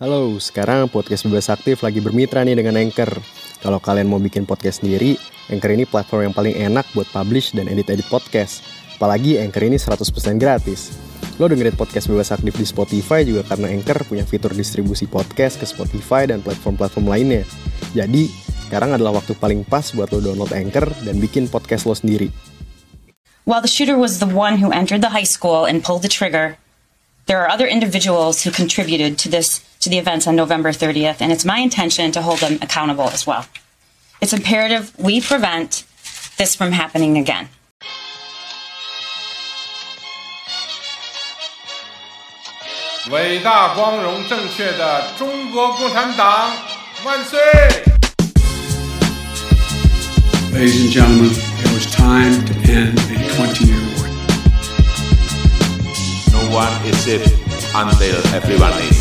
Halo, sekarang podcast Bebas Aktif lagi bermitra nih dengan Anchor. Kalau kalian mau bikin podcast sendiri, Anchor ini platform yang paling enak buat publish dan edit-edit podcast. Apalagi Anchor ini 100% gratis. Lo dengerin podcast Bebas Aktif di Spotify juga karena Anchor punya fitur distribusi podcast ke Spotify dan platform-platform lainnya. Jadi, sekarang adalah waktu paling pas buat lo download Anchor dan bikin podcast lo sendiri. While the shooter was the one who entered the high school and pulled the trigger, There are other individuals who contributed to this to the events on November 30th, and it's my intention to hold them accountable as well. It's imperative we prevent this from happening again. Ladies and gentlemen, it was time to end a 20 year war. No one is safe until everyone is.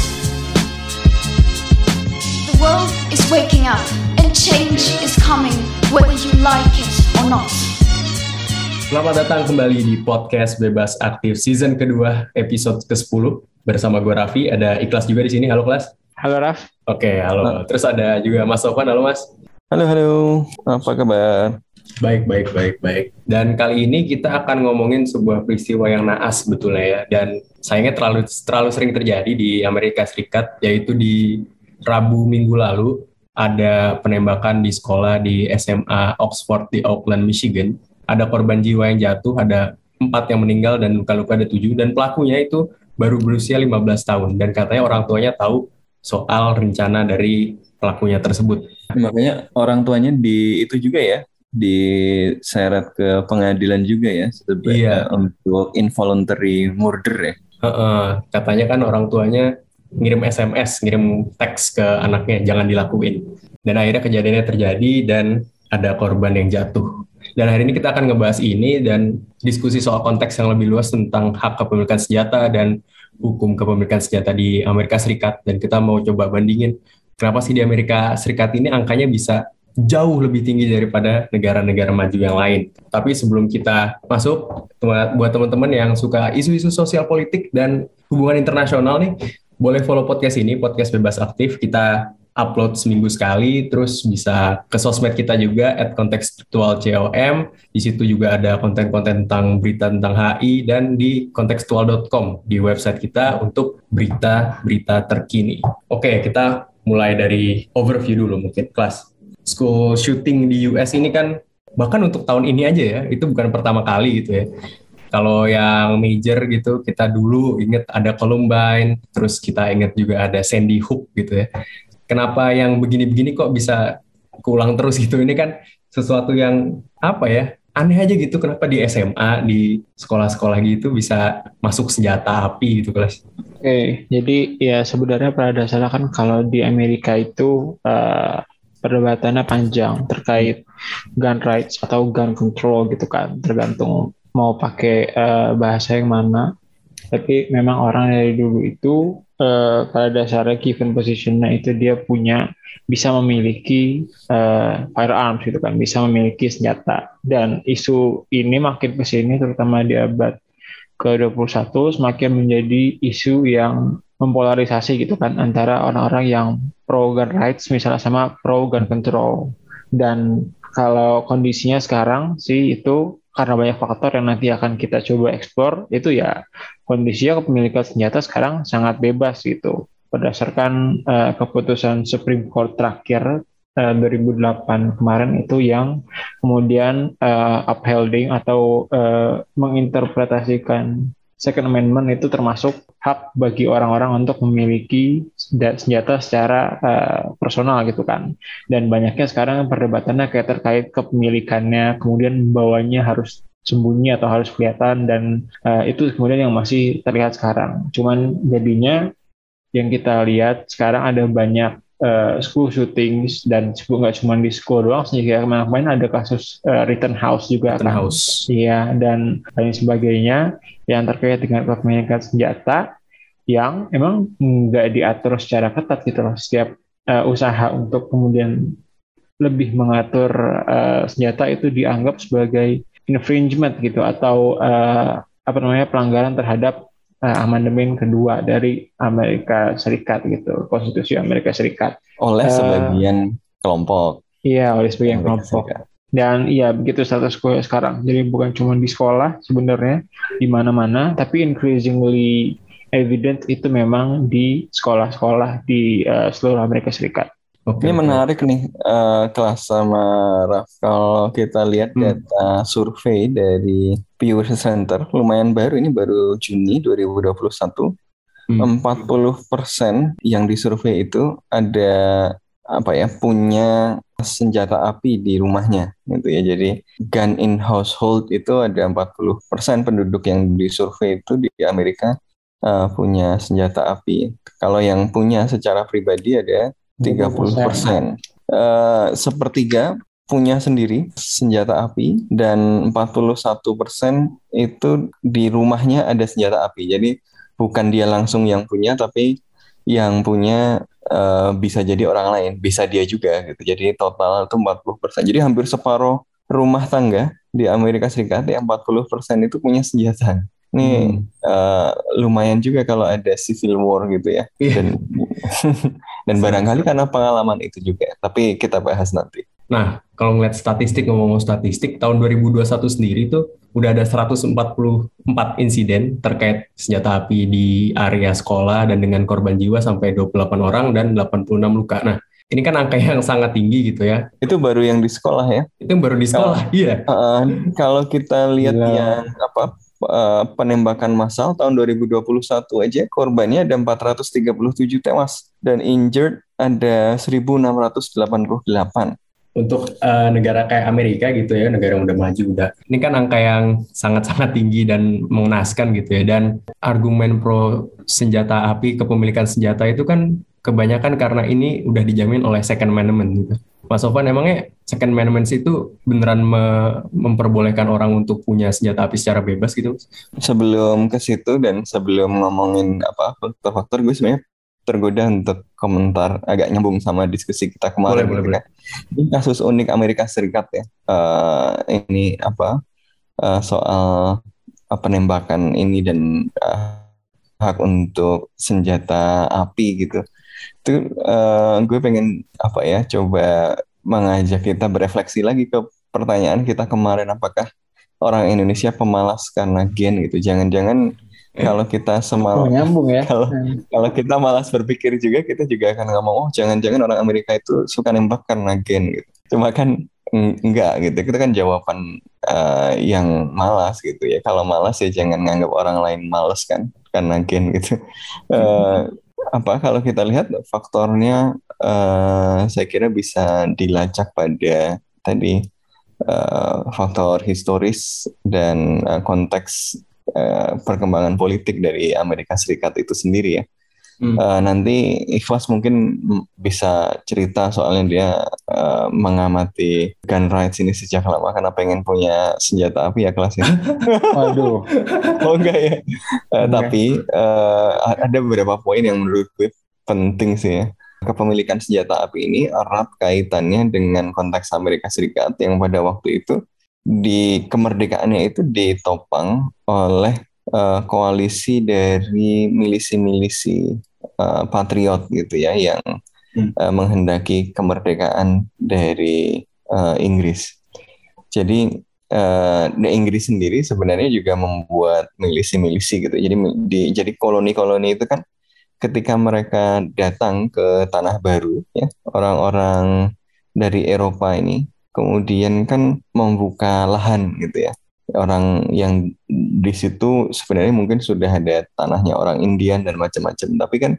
The world is waking up and change is coming whether you like it or not. Selamat datang kembali di podcast Bebas Aktif season kedua episode ke-10 bersama gue Raffi, ada Ikhlas juga di sini. Halo Kelas. Halo Raf. Oke, halo. Terus ada juga Mas Sofan. Halo Mas. Halo halo. Apa kabar? Baik, baik, baik, baik. Dan kali ini kita akan ngomongin sebuah peristiwa yang naas sebetulnya ya. Dan sayangnya terlalu terlalu sering terjadi di Amerika Serikat, yaitu di Rabu minggu lalu ada penembakan di sekolah di SMA Oxford di Oakland, Michigan. Ada korban jiwa yang jatuh, ada empat yang meninggal dan luka-luka ada tujuh. Dan pelakunya itu baru berusia 15 tahun. Dan katanya orang tuanya tahu soal rencana dari pelakunya tersebut. Makanya orang tuanya di itu juga ya diseret ke pengadilan juga ya sebagai Iya. untuk involuntary murder ya. Heeh, katanya kan orang tuanya ngirim SMS, ngirim teks ke anaknya, jangan dilakuin. Dan akhirnya kejadiannya terjadi dan ada korban yang jatuh. Dan hari ini kita akan ngebahas ini dan diskusi soal konteks yang lebih luas tentang hak kepemilikan senjata dan hukum kepemilikan senjata di Amerika Serikat. Dan kita mau coba bandingin kenapa sih di Amerika Serikat ini angkanya bisa jauh lebih tinggi daripada negara-negara maju yang lain. Tapi sebelum kita masuk, buat teman-teman yang suka isu-isu sosial politik dan hubungan internasional nih, boleh follow podcast ini, podcast bebas aktif. Kita upload seminggu sekali, terus bisa ke sosmed kita juga at kontekstual.com. Di situ juga ada konten-konten tentang berita tentang HI dan di kontekstual.com di website kita untuk berita-berita terkini. Oke, kita mulai dari overview dulu mungkin kelas. School shooting di US ini kan bahkan untuk tahun ini aja ya, itu bukan pertama kali gitu ya. Kalau yang major gitu, kita dulu inget ada Columbine, terus kita inget juga ada Sandy Hook gitu ya. Kenapa yang begini-begini kok bisa keulang terus gitu? Ini kan sesuatu yang apa ya? Aneh aja gitu, kenapa di SMA, di sekolah-sekolah gitu bisa masuk senjata api gitu, kelas. Oke, jadi ya sebenarnya pada dasarnya kan kalau di Amerika itu eh, perdebatannya panjang terkait gun rights atau gun control gitu kan, tergantung mau pakai eh, bahasa yang mana. Tapi memang orang dari dulu itu eh, pada dasarnya given positionnya itu dia punya bisa memiliki eh, firearms gitu kan, bisa memiliki senjata. Dan isu ini makin ke sini terutama di abad ke-21 semakin menjadi isu yang mempolarisasi gitu kan antara orang-orang yang pro gun rights misalnya sama pro gun control. Dan kalau kondisinya sekarang sih itu karena banyak faktor yang nanti akan kita coba eksplor itu ya kondisinya kepemilikan senjata sekarang sangat bebas gitu berdasarkan eh, keputusan Supreme Court terakhir eh, 2008 kemarin itu yang kemudian eh, upholding atau eh, menginterpretasikan Second Amendment itu termasuk hak bagi orang-orang untuk memiliki senjata secara eh, personal gitu kan. Dan banyaknya sekarang perdebatannya kayak terkait kepemilikannya, kemudian bawanya harus sembunyi atau harus kelihatan dan eh, itu kemudian yang masih terlihat sekarang. Cuman jadinya yang kita lihat sekarang ada banyak eh, school shootings dan nggak cuma di school doang sih kayak kemarin ada kasus eh, Rittenhouse juga kan. Rittenhouse. Iya, dan lain sebagainya yang terkait dengan kepemilikan senjata yang emang nggak diatur secara ketat gitu loh. Setiap eh, usaha untuk kemudian lebih mengatur eh, senjata itu dianggap sebagai infringement gitu atau eh, apa namanya pelanggaran terhadap uh, amandemen kedua dari Amerika Serikat gitu, Konstitusi Amerika Serikat. Oleh Eh, sebagian kelompok. Iya, oleh sebagian Amerika kelompok. Serikat. Dan iya begitu status quo sekarang. Jadi bukan cuma di sekolah sebenarnya di mana-mana, tapi increasingly evident itu memang di sekolah-sekolah di uh, seluruh Amerika Serikat. Oke, Ini menarik nih eh, kelas sama Raf. Kalau kita lihat Hmm. data survei dari Pew Research Center, lumayan baru ini baru Juni 2021. Hmm. 40% yang disurvei itu ada apa ya punya senjata api di rumahnya gitu ya. Jadi gun in household itu ada 40% penduduk yang disurvei itu di Amerika eh, punya senjata api. Kalau yang punya secara pribadi ada 30%. Eh, sepertiga punya sendiri senjata api dan 41% itu di rumahnya ada senjata api. Jadi bukan dia langsung yang punya tapi yang punya eh, bisa jadi orang lain, bisa dia juga gitu. Jadi total itu 40%. Jadi hampir separuh rumah tangga di Amerika Serikat yang 40% itu punya senjata. Ini eh, lumayan juga kalau ada civil war gitu ya. Iya. Dan dan barangkali karena pengalaman itu juga. Tapi kita bahas nanti. Nah, kalau ngeliat statistik, ngomong statistik, tahun 2021 sendiri tuh udah ada 144 insiden terkait senjata api di area sekolah dan dengan korban jiwa sampai 28 orang dan 86 luka. Nah, ini kan angka yang sangat tinggi gitu ya. Itu baru yang di sekolah ya. Itu baru di sekolah, iya. Uh, kalau kita lihat Gila. yang apa uh, penembakan massal tahun 2021 aja korbannya ada 437 tewas dan injured ada 1688. Untuk eh, negara kayak Amerika gitu ya, negara yang udah maju udah. Ini kan angka yang sangat-sangat tinggi dan mengenaskan gitu ya. Dan argumen pro senjata api, kepemilikan senjata itu kan kebanyakan karena ini udah dijamin oleh Second Amendment gitu. Mas Sofan, emangnya Second Amendment itu beneran me- memperbolehkan orang untuk punya senjata api secara bebas gitu? Sebelum ke situ dan sebelum ngomongin apa faktor-faktor gue sebenarnya tergoda untuk komentar agak nyambung sama diskusi kita kemarin Boleh, boleh, gitu kan. Ini kasus unik Amerika Serikat ya. Eh, ini apa eh, soal eh, penembakan ini dan eh, hak untuk senjata api gitu. Itu eh, gue pengen apa ya coba mengajak kita berefleksi lagi ke pertanyaan kita kemarin apakah orang Indonesia pemalas karena gen gitu. Jangan-jangan Eh. kalau kita Oh, semal nyambung ya. kalau kalau kita malas berpikir juga kita juga akan ngomong oh jangan-jangan orang Amerika itu suka nembak karena gen gitu. Cuma kan eng- enggak gitu. Itu kan jawaban eh, yang malas gitu ya. Kalau malas ya jangan nganggap orang lain malas kan karena gen gitu. Eh, apa kalau kita lihat faktornya eh, saya kira bisa dilacak pada tadi eh, faktor historis dan eh, konteks eh, perkembangan politik dari Amerika Serikat itu sendiri ya. Hmm. Eh, nanti Ikhlas mungkin bisa cerita soalnya dia eh, mengamati gun rights ini sejak lama karena pengen punya senjata api ya kelas ya. Waduh. Oh enggak ya. Eh, Enggak. tapi eh, ada beberapa poin yang menurut gue penting sih ya. Kepemilikan senjata api ini erat kaitannya dengan konteks Amerika Serikat yang pada waktu itu di kemerdekaannya itu ditopang oleh eh, koalisi dari milisi-milisi eh, patriot gitu ya yang Hmm. eh, menghendaki kemerdekaan dari eh, Inggris. Jadi eh, di Inggris sendiri sebenarnya juga membuat milisi-milisi gitu. Jadi di jadi koloni-koloni itu kan ketika mereka datang ke tanah baru ya, orang-orang dari Eropa ini kemudian kan membuka lahan gitu ya. Orang yang di situ sebenarnya mungkin sudah ada tanahnya orang Indian dan macam-macam, tapi kan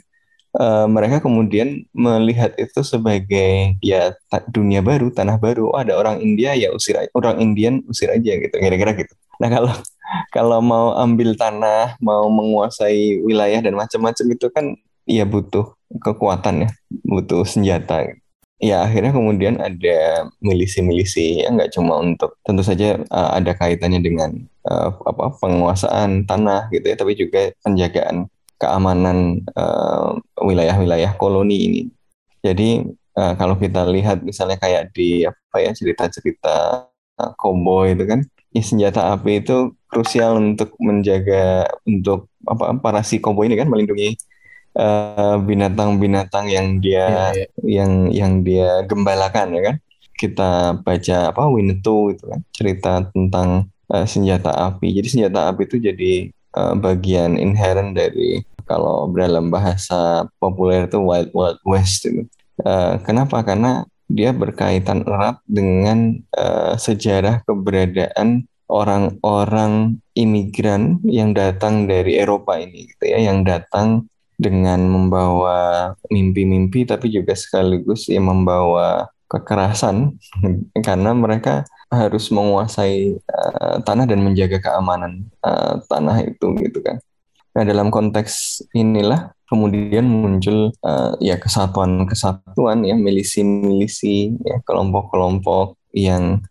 eh, mereka kemudian melihat itu sebagai ya dunia baru, tanah baru. Oh, ada orang India ya usir aja, orang Indian usir aja gitu, kira-kira gitu. Nah kalau kalau mau ambil tanah, mau menguasai wilayah dan macam-macam itu kan ya butuh kekuatan ya, butuh senjata. Ya akhirnya kemudian ada milisi-milisi ya nggak cuma untuk tentu saja uh, ada kaitannya dengan uh, apa penguasaan tanah gitu ya, tapi juga penjagaan keamanan uh, wilayah-wilayah koloni ini. Jadi uh, kalau kita lihat misalnya kayak di apa ya cerita-cerita uh, cowboy itu kan, ya senjata api itu krusial untuk menjaga untuk apa para si koboi ini kan melindungi eh, binatang-binatang yang dia Iya, iya. yang yang dia gembalakan ya kan kita baca apa Winnetou itu kan cerita tentang eh, senjata api jadi senjata api itu jadi eh, bagian inherent dari kalau dalam bahasa populer itu Wild Wild West itu. Eh, kenapa? Karena dia berkaitan erat dengan eh, sejarah keberadaan orang-orang imigran yang datang dari Eropa ini gitu ya yang datang dengan membawa mimpi-mimpi tapi juga sekaligus ya membawa kekerasan. Karena mereka harus menguasai eh, tanah dan menjaga keamanan eh, tanah itu gitu kan. Nah, dalam konteks inilah kemudian muncul eh, ya kesatuan-kesatuan ya milisi-milisi ya kelompok-kelompok yang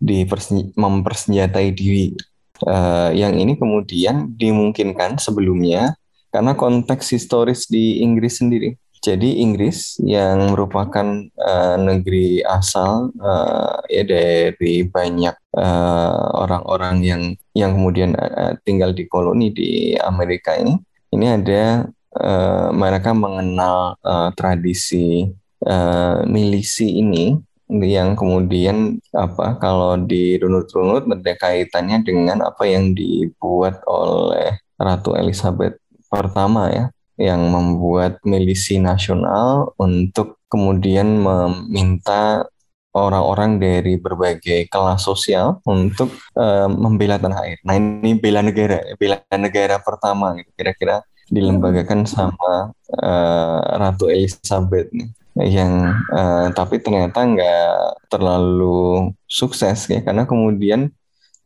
mempersenjatai diri. Eh, yang ini kemudian dimungkinkan sebelumnya karena konteks historis di Inggris sendiri. Jadi Inggris yang merupakan eh, negeri asal eh, ya dari banyak eh, orang-orang yang yang kemudian eh, tinggal di koloni di Amerika ini, ini ada eh, mereka mengenal eh, tradisi eh, milisi ini yang kemudian apa kalau dirunut-runut ada kaitannya dengan apa yang dibuat oleh Ratu Elizabeth pertama ya yang membuat milisi nasional untuk kemudian meminta orang-orang dari berbagai kelas sosial untuk eh, membela tanah air. Nah ini bela negara, bela negara pertama gitu kira-kira dilembagakan sama eh, Ratu Elizabeth nih yang eh, tapi ternyata nggak terlalu sukses ya karena kemudian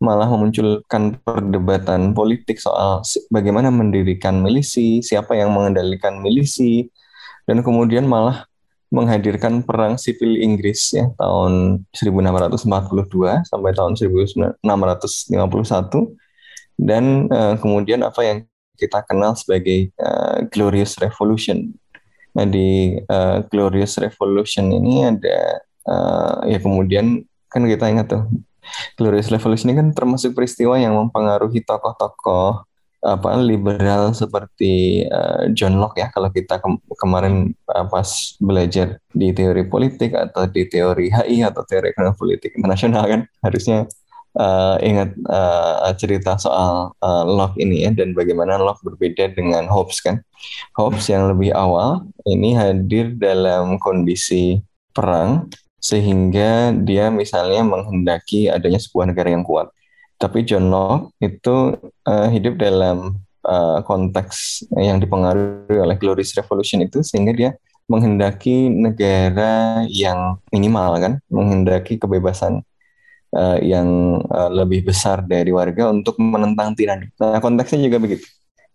malah memunculkan perdebatan politik soal bagaimana mendirikan milisi, siapa yang mengendalikan milisi, dan kemudian malah menghadirkan perang sipil Inggris ya tahun 1642 sampai tahun 1651 dan eh, kemudian apa yang kita kenal sebagai eh, Glorious Revolution. Nah di eh, Glorious Revolution ini ada eh, ya kemudian kan kita ingat tuh Glorious Revolution ini kan termasuk peristiwa yang mempengaruhi tokoh-tokoh apa liberal seperti eh, John Locke ya. Kalau kita kem- kemarin eh, pas belajar di teori politik atau di teori HI atau teori ekonomi politik internasional kan harusnya eh, ingat eh, cerita soal eh, Locke ini ya dan bagaimana Locke berbeda dengan Hobbes kan. Hobbes yang lebih awal ini hadir dalam kondisi perang sehingga dia misalnya menghendaki adanya sebuah negara yang kuat. Tapi John Locke itu eh, hidup dalam eh, konteks yang dipengaruhi oleh Glorious Revolution itu sehingga dia menghendaki negara yang minimal kan, menghendaki kebebasan eh, yang eh, lebih besar dari warga untuk menentang tirani. Nah, konteksnya juga begitu.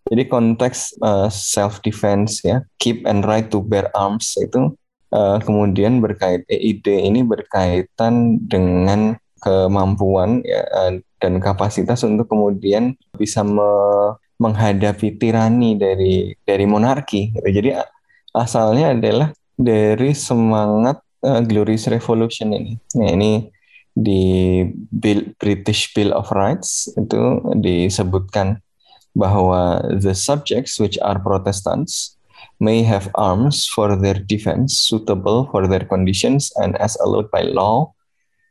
Jadi konteks self defense ya, keep and right to bear arms itu eh, kemudian berkait eh, ide ini berkaitan dengan kemampuan ya, eh, dan kapasitas untuk kemudian bisa me- menghadapi tirani dari dari monarki. gitu. Jadi asalnya adalah dari semangat eh, Glorious Revolution ini. Nah, ini di Bill, British Bill of Rights itu disebutkan bahwa the subjects which are Protestants may have arms for their defense suitable for their conditions and as allowed by law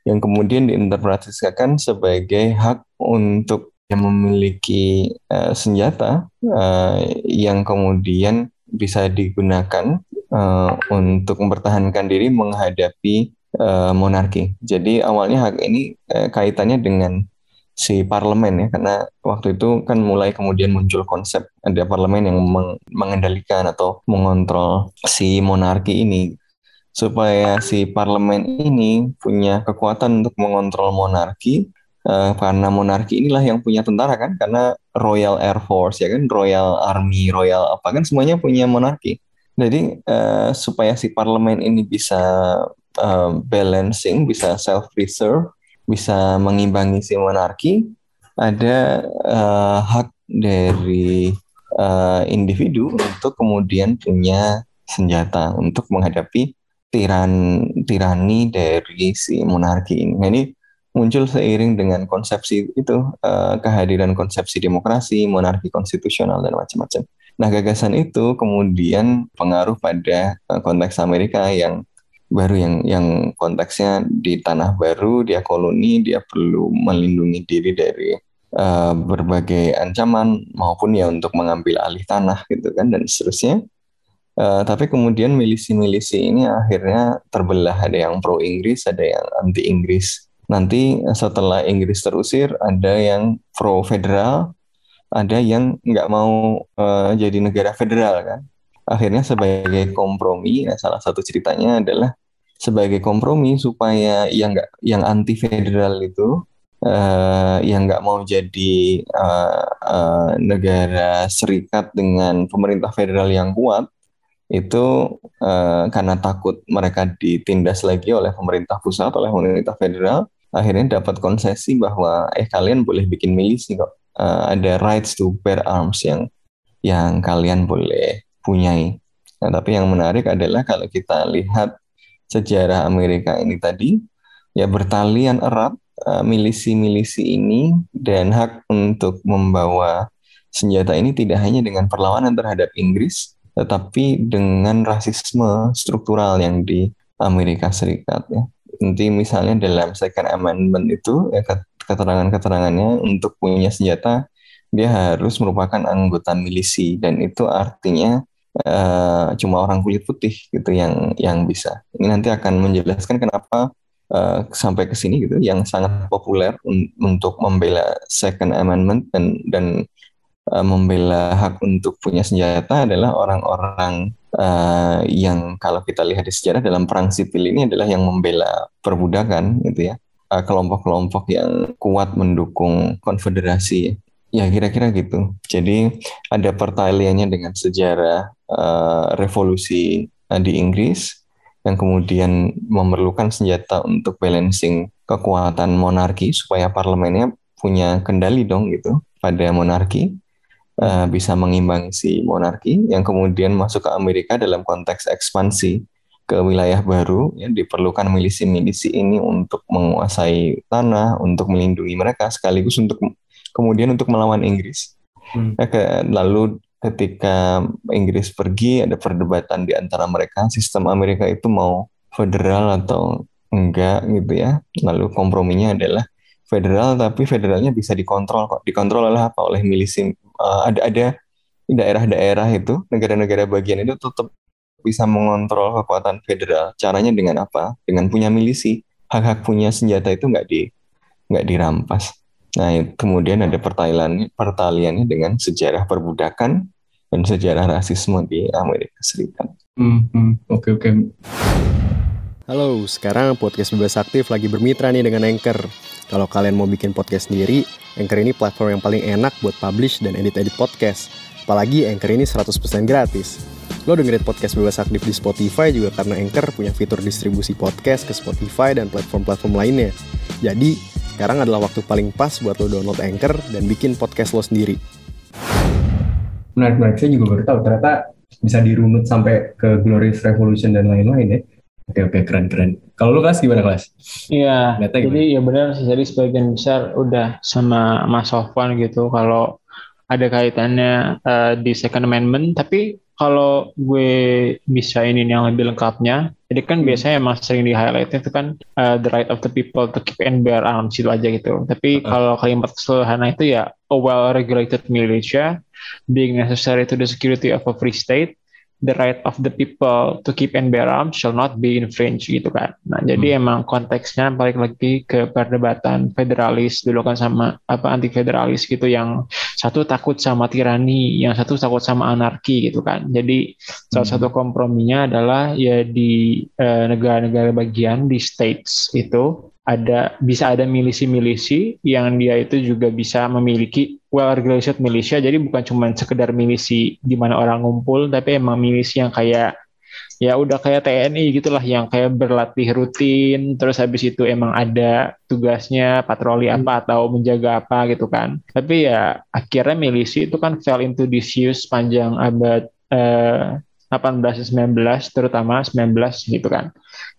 yang kemudian diinterpretasikan sebagai hak untuk yang memiliki eh, senjata eh, yang kemudian bisa digunakan eh, untuk mempertahankan diri menghadapi eh, monarki. Jadi awalnya hak ini eh, kaitannya dengan si parlemen ya karena waktu itu kan mulai kemudian muncul konsep ada parlemen yang meng- mengendalikan atau mengontrol si monarki ini. Supaya si parlemen ini punya kekuatan untuk mengontrol monarki eh, karena monarki inilah yang punya tentara kan karena Royal Air Force ya kan Royal Army Royal apa kan semuanya punya monarki. Jadi eh, supaya si parlemen ini bisa eh, balancing bisa self preserve bisa mengimbangi si monarki ada eh, hak dari eh, individu untuk kemudian punya senjata untuk menghadapi tiran tirani dari si monarki ini. Nah, ini muncul seiring dengan konsepsi itu uh, kehadiran konsepsi demokrasi, monarki konstitusional dan macam-macam. Nah, gagasan itu kemudian pengaruh pada uh, konteks Amerika yang baru yang yang konteksnya di tanah baru, dia koloni, dia perlu melindungi diri dari uh, berbagai ancaman maupun ya untuk mengambil alih tanah gitu kan dan seterusnya. Uh, tapi kemudian milisi-milisi ini akhirnya terbelah, ada yang pro Inggris, ada yang anti Inggris. Nanti setelah Inggris terusir, ada yang pro federal, ada yang nggak mau uh, jadi negara federal kan. Akhirnya sebagai kompromi, ya salah satu ceritanya adalah sebagai kompromi supaya yang nggak yang anti federal itu uh, yang nggak mau jadi uh, uh, negara serikat dengan pemerintah federal yang kuat itu uh, karena takut mereka ditindas lagi oleh pemerintah pusat oleh pemerintah federal akhirnya dapat konsesi bahwa eh kalian boleh bikin milisi kok. Uh, ada rights to bear arms yang yang kalian boleh punyai. Nah, tapi yang menarik adalah kalau kita lihat sejarah Amerika ini tadi ya bertalian erat uh, milisi-milisi ini dan hak untuk membawa senjata ini tidak hanya dengan perlawanan terhadap Inggris tetapi dengan rasisme struktural yang di Amerika Serikat ya. Nanti misalnya dalam Second Amendment itu ya keterangan-keterangannya untuk punya senjata dia harus merupakan anggota milisi dan itu artinya uh, cuma orang kulit putih gitu yang yang bisa. Ini nanti akan menjelaskan kenapa uh, sampai ke sini gitu yang sangat populer un untuk membela Second Amendment dan dan uh, membela hak untuk punya senjata adalah orang-orang uh, yang kalau kita lihat di sejarah dalam perang sipil ini adalah yang membela perbudakan gitu ya kelompok kelompok-kelompok yang kuat mendukung konfederasi ya kira-kira gitu. Jadi ada pertaliannya dengan sejarah uh, revolusi uh, di Inggris yang kemudian memerlukan senjata untuk balancing kekuatan monarki supaya parlemennya punya kendali dong gitu pada monarki uh, bisa mengimbangi si monarki yang kemudian masuk ke Amerika dalam konteks ekspansi ke wilayah baru ya diperlukan milisi-milisi ini untuk menguasai tanah untuk melindungi mereka sekaligus untuk kemudian untuk melawan Inggris hmm. ke, lalu ketika Inggris pergi ada perdebatan di antara mereka sistem Amerika itu mau federal atau enggak gitu ya lalu komprominya adalah federal tapi federalnya bisa dikontrol kok dikontrol oleh apa oleh milisi uh, ada ada daerah-daerah itu negara-negara bagian itu tetap bisa mengontrol kekuatan federal. Caranya dengan apa? Dengan punya milisi. Hak-hak punya senjata itu nggak di nggak dirampas. Nah, kemudian ada pertaliannya, pertaliannya dengan sejarah perbudakan dan sejarah rasisme di Amerika Serikat. Hmm, hmm. oke oke. Halo, sekarang podcast Bebas Aktif lagi bermitra nih dengan Anchor. Kalau kalian mau bikin podcast sendiri, Anchor ini platform yang paling enak buat publish dan edit-edit podcast. Apalagi Anchor ini 100% gratis. Lo dengerin podcast Bebas Aktif di Spotify juga karena Anchor punya fitur distribusi podcast ke Spotify dan platform-platform lainnya. Jadi, sekarang adalah waktu paling pas buat lo download Anchor dan bikin podcast lo sendiri. Menarik-menarik, saya juga baru tahu ternyata bisa dirunut sampai ke Glorious Revolution dan lain-lain ya. Oke oke keren keren. Kalau lu kelas gimana kelas? Iya. Jadi ya benar sih jadi sebagian besar udah sama Mas Sofwan gitu kalau ada kaitannya uh, di Second Amendment. Tapi kalau gue bisa ini yang lebih lengkapnya, jadi kan hmm. biasanya emang sering di highlight itu kan uh, the right of the people to keep and bear arms itu aja gitu. Tapi uh -huh. kalau kalimat sederhana itu ya a well regulated militia being necessary to the security of a free state the right of the people to keep and bear arms shall not be infringed gitu kan. Nah, hmm. jadi emang konteksnya balik lagi ke perdebatan federalis dulu kan sama apa anti federalis gitu yang satu takut sama tirani, yang satu takut sama anarki gitu kan. Jadi salah hmm. satu komprominya adalah ya di eh, negara-negara uh, bagian di states itu ada bisa ada milisi-milisi yang dia itu juga bisa memiliki well regulated militia. Jadi bukan cuma sekedar milisi di mana orang ngumpul tapi emang milisi yang kayak ya udah kayak TNI gitulah yang kayak berlatih rutin terus habis itu emang ada tugasnya patroli hmm. apa atau menjaga apa gitu kan. Tapi ya akhirnya milisi itu kan fell into disuse panjang abad eh, 18 19 terutama 19 gitu kan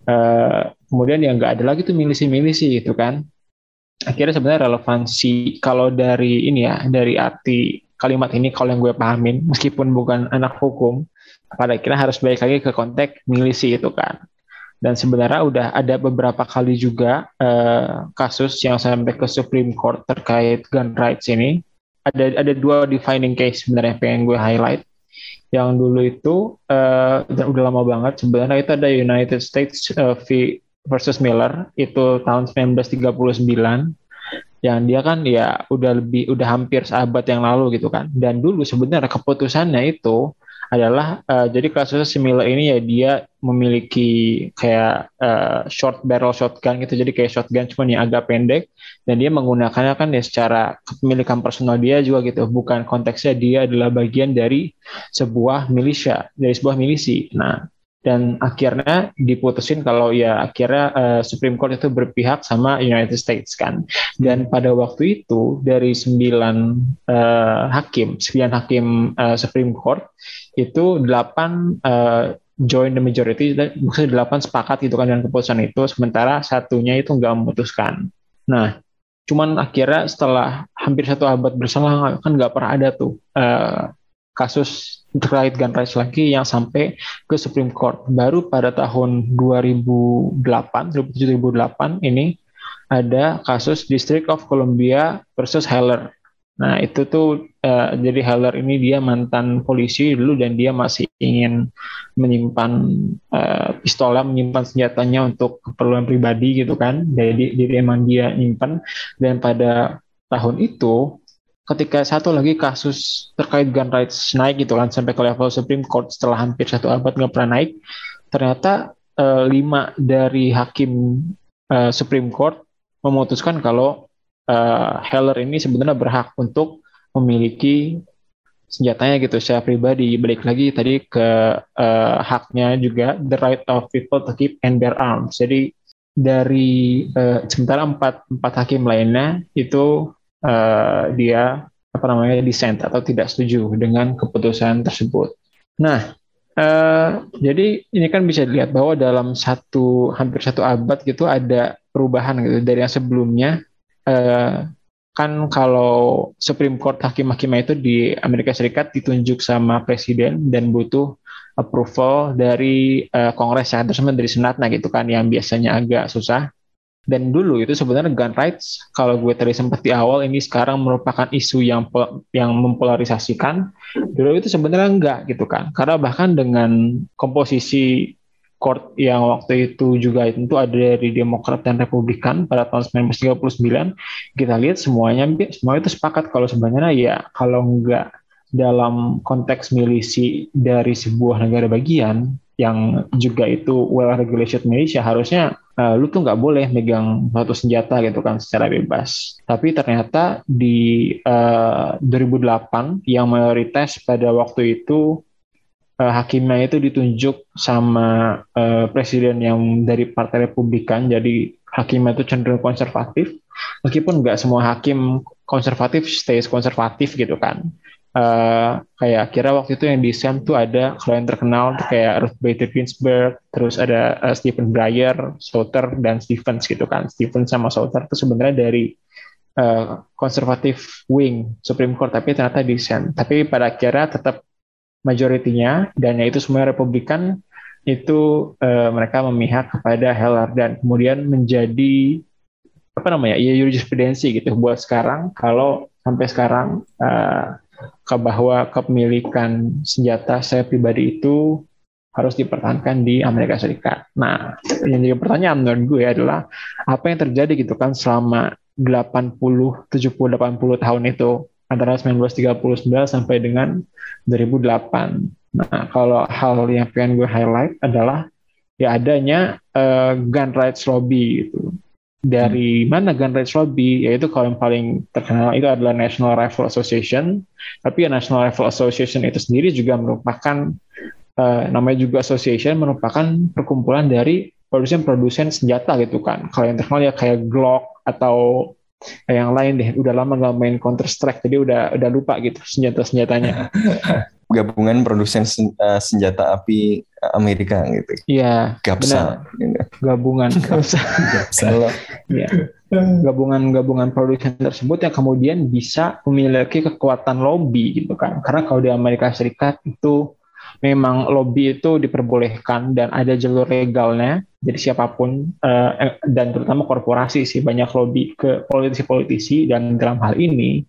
uh, kemudian ya nggak ada lagi tuh milisi-milisi gitu kan. Akhirnya sebenarnya relevansi kalau dari ini ya dari arti kalimat ini kalau yang gue pahamin meskipun bukan anak hukum pada akhirnya harus balik lagi ke konteks milisi itu kan. Dan sebenarnya udah ada beberapa kali juga uh, kasus yang sampai ke Supreme Court terkait gun rights ini. Ada ada dua defining case sebenarnya pengen gue highlight yang dulu itu uh, udah lama banget sebenarnya itu ada United States uh, v versus Miller itu tahun 1939 yang dia kan ya udah lebih udah hampir seabad yang lalu gitu kan. Dan dulu sebenarnya keputusannya itu adalah uh, jadi kasusnya si Miller ini ya dia memiliki kayak uh, short barrel shotgun gitu. Jadi kayak shotgun cuma yang agak pendek. Dan dia menggunakannya kan ya secara kepemilikan personal dia juga gitu. Bukan konteksnya dia adalah bagian dari sebuah milisya dari sebuah milisi. Nah dan akhirnya diputusin kalau ya akhirnya uh, Supreme Court itu berpihak sama United States kan. Dan pada waktu itu dari sembilan uh, hakim sembilan hakim uh, Supreme Court itu delapan uh, join the majority maksudnya delapan sepakat gitu kan dengan keputusan itu sementara satunya itu nggak memutuskan nah cuman akhirnya setelah hampir satu abad berselang kan nggak pernah ada tuh uh, kasus terkait gun rights lagi yang sampai ke Supreme Court. Baru pada tahun 2008, 2007-2008 ini ada kasus District of Columbia versus Heller. Nah itu tuh uh, jadi Heller ini dia mantan polisi dulu dan dia masih ingin menyimpan uh, pistolnya, menyimpan senjatanya untuk keperluan pribadi gitu kan. Jadi jadi emang dia nyimpan dan pada tahun itu ketika satu lagi kasus terkait gun rights naik gitu kan sampai ke level Supreme Court setelah hampir satu abad nggak pernah naik ternyata uh, lima dari hakim uh, Supreme Court memutuskan kalau uh, Heller ini sebenarnya berhak untuk memiliki senjatanya gitu secara pribadi. Balik lagi tadi ke uh, haknya juga the right of people to keep and bear arms. Jadi dari uh, sementara empat empat hakim lainnya itu uh, dia apa namanya dissent atau tidak setuju dengan keputusan tersebut. Nah, uh, jadi ini kan bisa dilihat bahwa dalam satu hampir satu abad gitu ada perubahan gitu dari yang sebelumnya uh, kan kalau Supreme Court hakim-hakim itu di Amerika Serikat ditunjuk sama presiden dan butuh approval dari uh, Kongres ya, terus dari Senatnya gitu kan yang biasanya agak susah. Dan dulu itu sebenarnya gun rights, kalau gue tadi sempat di awal, ini sekarang merupakan isu yang yang mempolarisasikan. Dulu itu sebenarnya enggak gitu kan. Karena bahkan dengan komposisi court yang waktu itu juga itu ada dari Demokrat dan Republikan pada tahun 1939, kita lihat semuanya semua itu sepakat kalau sebenarnya ya kalau enggak dalam konteks milisi dari sebuah negara bagian yang juga itu well regulated militia harusnya uh, lu tuh nggak boleh megang suatu senjata gitu kan secara bebas. Tapi ternyata di uh, eh, 2008 yang mayoritas pada waktu itu uh, hakimnya itu ditunjuk sama uh, presiden yang dari Partai Republikan, jadi hakimnya itu cenderung konservatif. Meskipun nggak semua hakim konservatif stays konservatif gitu kan uh, kayak kira waktu itu yang di Sam tuh ada kalau yang terkenal kayak Ruth Bader Ginsburg, terus ada uh, Stephen Breyer, Souter dan Stevens gitu kan. Stevens sama Souter itu sebenarnya dari uh, konservatif wing Supreme Court tapi ternyata di Sam. Tapi pada akhirnya tetap majoritinya dan yaitu semua Republikan itu uh, mereka memihak kepada Heller dan kemudian menjadi apa namanya ya jurisprudensi gitu buat sekarang kalau sampai sekarang uh, ke bahwa kepemilikan senjata saya pribadi itu harus dipertahankan di Amerika Serikat. Nah, yang jadi pertanyaan menurut gue adalah apa yang terjadi gitu kan selama 80, 70, 80 tahun itu antara 1939 sampai dengan 2008. Nah, kalau hal yang pengen gue highlight adalah ya adanya uh, gun rights lobby gitu dari hmm. mana gun rights lobby yaitu kalau yang paling terkenal itu adalah National Rifle Association tapi ya National Rifle Association itu sendiri juga merupakan uh, namanya juga association merupakan perkumpulan dari produsen-produsen senjata gitu kan kalau yang terkenal ya kayak Glock atau yang lain deh udah lama nggak main Counter Strike jadi udah udah lupa gitu senjata senjatanya gabungan produsen uh, senjata api Amerika gitu. Iya. Gapsa. Gabungan Gapsa. Gapsa. Iya. gabungan-gabungan produsen tersebut yang kemudian bisa memiliki kekuatan lobby gitu kan. Karena kalau di Amerika Serikat itu memang lobby itu diperbolehkan dan ada jalur legalnya. Jadi siapa pun uh, dan terutama korporasi sih banyak lobby ke politisi-politisi dan dalam hal ini